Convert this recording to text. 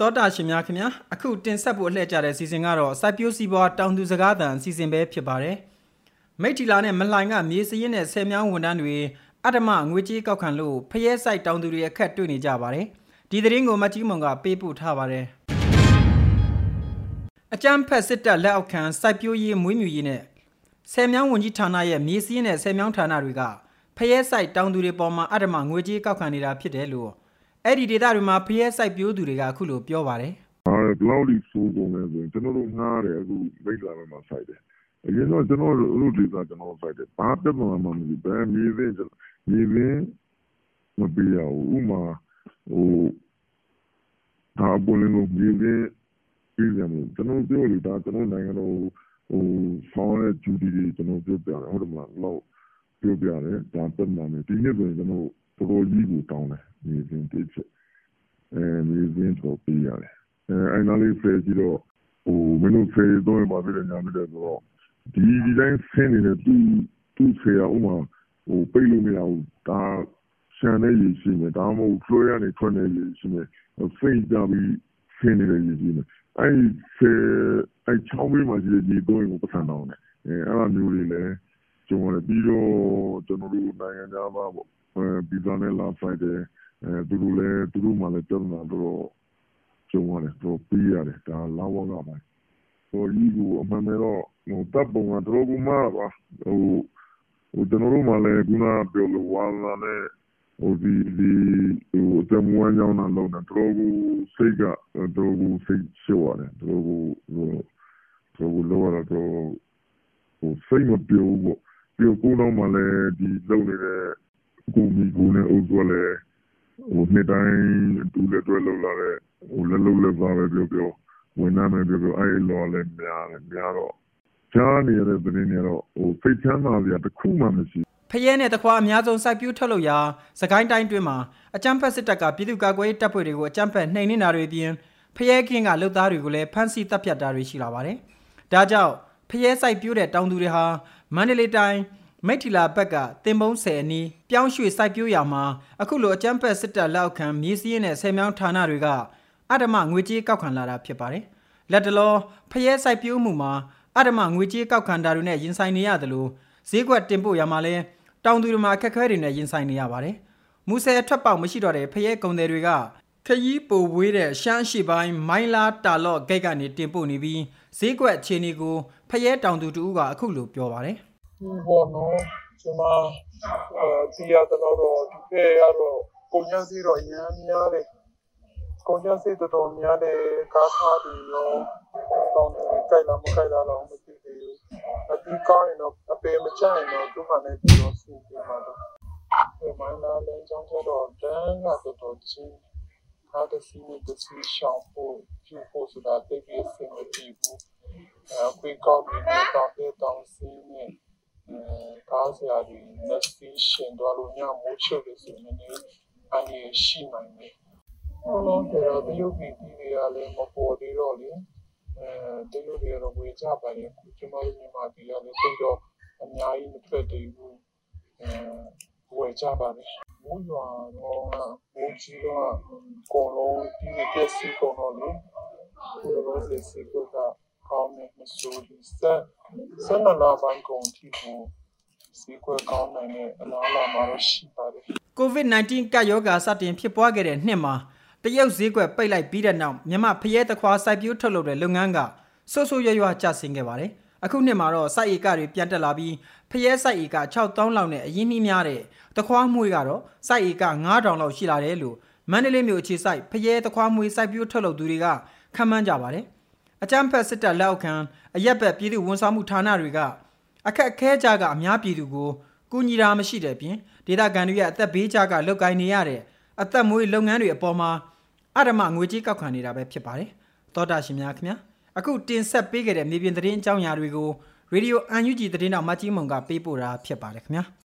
တောတာရှင်များခင်ဗျာအခုတင်ဆက်ဖို့အလှည့်ကြတဲ့စီစဉ်ကတော့စိုက်ပျိုးစီးပွားတောင်သူစကားသံစီစဉ်ပဲဖြစ်ပါတယ်မိထီလာနဲ့မလှိုင်ကမြေစရင်နဲ့ဆယ်မြောင်းဝန်တန်းတွေအတ္တမငွေကြေးကောက်ခံလို့ဖျဲဆိုင်တောင်သူတွေအခက်တွေ့နေကြပါတယ်ဒီသတင်းကိုမကြီးမွန်ကပေးပို့ထားပါတယ်အကြမ်းဖက်စစ်တပ်လက်အောက်ခံစိုက်ပျိုးရေးမွေးမြူရေးနဲ့ဆယ်မြောင်းဝန်ကြီးဌာနရဲ့မြေစရင်နဲ့ဆယ်မြောင်းဌာနတွေကဖျဲဆိုင်တောင်သူတွေပေါ်မှာအတ္တမငွေကြေးကောက်ခံနေတာဖြစ်တယ်လို့ အဲ့ဒီဒေသတွေမှာဖျဲဆိုင်ပြိုးသူတွေကအခုလိုပြောပါတယ်။အဲဘလောက်ဒီဆိုးကုန်လဲဆိုရင်ကျွန်တော်တို့ငှားတယ်အခုမိတ်လာမဲ့မှာစိုက်တယ်။အရင်တော့ကျွန်တော်တို့လူတွေကကျွန်တော်စိုက်တယ်။ဘာပြဿနာမှမရှိဘယ်မြေသိမြေသိမပြရဘူး။ဥမာဟိုဒါပေါ်နေလို့မြေသိပြည်တယ်မို့ကျွန်တော်ပြောလို့ဒါကျွန်တော်နိုင်ငံတော်ဟိုဆောင်းတဲ့ဂျူဒီတွေကျွန်တော်ပြောပြတယ်ဟုတ်တယ်မလား။တော့ပြောပြတယ်ဒါပြဿနာနဲ့ဒီနေ့ဆိုရင်ကျွန်တော် တော်တော်ကြီးကိုတောင်းတယ်မြေပြင်တစ်ချက်အဲမြေပြင်တော့ပြရတယ်အဲအဲ့နားလေးဖယ်ကြည့်တော့ဟိုမင်းတို့ဖယ်တော့ပါပြတယ်ညာပြတယ်ဆိုတော့ဒီဒီတိုင်းဆင်းနေတဲ့သူသူဖယ်အောင်မှာဟိုပိတ်လို့မရဘူးဒါရှန်တဲ့ရည်ရှိနေဒါမှမဟုတ်ဖလိုရနေထွက်နေရည်ရှိနေဖိတ်ကြပြီးဆင်းနေတဲ့ရည်ရှိနေအဲ့ဖယ်အဲ့ချောင်းပေးမှရှိတဲ့ဒီတော့ကိုပတ်စံတော့တယ်အဲအဲ့လိုမျိုးတွေလည်းကျုံရတယ်ပြီးတော့ကျွန်တော်တို့နိုင်ငံသားပါပေါ့ ဗီဇာနဲ့လာဆိုင်တယ်အဲသူတို့လည်းသူတို့မှလည်းပြဿနာတော့ကျုံရတယ်တော့ပြီးရတယ်ဒါလာဝကပါဟိုကြီးကိုအမှန်တော့ဟိုတပ်ပုံကတော့ဘူးမှာပါဟိုဟိုကျွန်တော်တို့မှလည်းခုနပြောလို့ဝါလာနဲ့ဟိုဒီဒီဟိုတမွန်းကြောင်းလာလို့တော့ဘူးစိတ်ကတော့ဘူးစိတ်ရှော့ရတယ်တော့ဘူးဟိုတော့လောရတော့ဟိုစိတ်မပြောဘူးပေါ့ပြီးတော့ကိုယ်တော့မှလည်းဒီလုံနေတဲ့ ကိုမီကိုနဲ့အုပ်စုလည်းဟိုနှစ်တိုင်းတူလက်တွဲလောက်လာတဲ့ဟိုလက်လုံးလက်ပါပဲပြောပြောဝင်နာမယ်ပြောပြောအဲ့လောလည်းများတယ်များတော့ကြားနေရတဲ့သတင်းတွေတော့ဟိုဖိတ်ချမ်းသာစရာတခုမှမရှိဖရဲနဲ့တခွားအများဆုံးစိုက်ပျိုးထုတ်လုပ်ရာစကိုင်းတိုင်းတွင်းမှာအကြမ်းဖက်စစ်တပ်ကပြည်သူ့ကာကွယ်ရေးတပ်ဖွဲ့တွေကိုအကြမ်းဖက်နှိမ်နင်းတာတွေအပြင်ဖရဲခင်းကလုပ်သားတွေကိုလည်းဖမ်းဆီးတပ်ဖြတ်တာတွေရှိလာပါတယ်။ဒါကြောင့်ဖရဲစိုက်ပျိုးတဲ့တောင်သူတွေဟာမန္တလေးတိုင်း မိထီလာဘက်ကတင်ပုံးဆယ်အနီးပြောင်းရွှေ့စိုက်ပျိုးရာမှာအခုလိုအကြမ်းဖက်စစ်တပ်လက်အောက်ခံမြေစည်းရင်းနဲ့ဆယ်မြောင်းဌာနတွေကအဓမ္မငွေကြေးကောက်ခံလာတာဖြစ်ပါတယ်။လက်တလောဖရဲစိုက်ပျိုးမှုမှာအဓမ္မငွေကြေးကောက်ခံတာတွေနဲ့ရင်ဆိုင်နေရတယ်လို့ဈေးကွက်တင်ပို့ရမှာလဲတောင်သူတွေမှာအခက်အခဲတွေနဲ့ရင်ဆိုင်နေရပါတယ်။မူဆယ်ထွက်ပေါက်မရှိတော့တဲ့ဖရဲကုန်တယ်တွေကခရီးပိုဝေးတဲ့ရှမ်းရှိပိုင်းမိုင်းလာတာလော့ဂိတ်ကနေတင်ပို့နေပြီးဈေးကွက်အခြေအနေကိုဖရဲတောင်သူတူကအခုလိုပြောပါတယ်။ ဘောနော်ကျွန်မအဲဒီရတော့တော့ဒီပေရတော့ကိုညာစီတော့ရမ်းများတယ်ကိုညာစီတော်တော်များတယ်ကားထားပြီးတော့တော့ကြိုက်လားမကြိုက်လားတော့မသိသေးဘူးအဒီကောင်းရင်တော့အပေမချရင်တော့သူ့မှာလည်းပြီးတော့စီးပြီးမှာတော့ဒီမှာလည်းကြောင်းတော့တန်းကတော်တော်ချင်းထားတဲ့စီးနဲ့တစီးရှောင်းဖို့ကျူဖို့ဆိုတာတိတ်ပြီးစင်မကြည့်ဘူးအဲခွေးကောင်းပြီးတော့တဲ့တောင်စီးနဲ့ ကားဆရာတွေလက်စီးရှင်သွားလို့ညမိုးချုပ်လို့ဆိုရင်လည်းအန်ရရှိနိုင်တယ်။ဟောလို့တော့တရုတ်ပြည်ပြည်တွေကလည်းမပေါ်သေးတော့လေအဲတရုတ်တွေကတော့ဝေကြပါလေခုကျွန်တော်တို့မြန်မာပြည်ကလည်းတိတ်တော့အများကြီးမထွက်သေးဘူးအဲဝေကြပါလေမိုးရွာတော့မိုးကြီးတော့ကောလုံးဒီကစီကောလုံးလေခုတော့ဒီစီကောကကောင်းနေမဆိုဒီဆက် ဆက်နလာဘန်ကုန်တီကိုစီကွယ်ကောင်းနိုင်တဲ့အလားအလာမှာရှိပါတယ် COVID-19 ကပ်ရောဂါစတင်ဖြစ်ပွားခဲ့တဲ့နှစ်မှာတရုတ်ဈေးကွက်ပိတ်လိုက်ပြီးတဲ့နောက်မြန်မာဖရဲတခွာစိုက်ပျိုးထုတ်လုပ်တဲ့လုပ်ငန်းကဆိုးဆိုးရွားရွားကျဆင်းခဲ့ပါတယ်အခုနှစ်မှာတော့စိုက်ဧကတွေပြန်တက်လာပြီးဖရဲစိုက်ဧက6000လောက်နဲ့အရင်နှီးများတဲ့တခွားမွေးကတော့စိုက်ဧက9000လောက်ရှိလာတယ်လို့မန္တလေးမြို့အခြေစိုက်ဖရဲတခွားမွေးစိုက်ပျိုးထုတ်လုပ်သူတွေကခန့်မှန်းကြပါတယ် အကြမ်းဖက်စစ်တပ်လက်အောက်ခံအရက်ဘက်ပြည်သူဝန်ဆောင်မှုဌာနတွေကအခက်အခဲကြကအများပြည်သူကိုကူညီတာမရှိတဲ့ပြင်ဒေသခံတွေရဲ့အသက်ဘေးကြကလောက်ကိုင်းနေရတဲ့အသက်မွေးလုပ်ငန်းတွေအပေါ်မှာအဓမ္မငွေကြေးကောက်ခံနေတာပဲဖြစ်ပါတယ်။သောတာရှင်များခင်ဗျာအခုတင်ဆက်ပေးခဲ့တဲ့မြေပြင်သတင်းအကြောင်းအရာတွေကိုရေဒီယိုအန်ယူဂျီသတင်းတော်မကြီးမုံကပေးပို့တာဖြစ်ပါတယ်ခင်ဗျာ။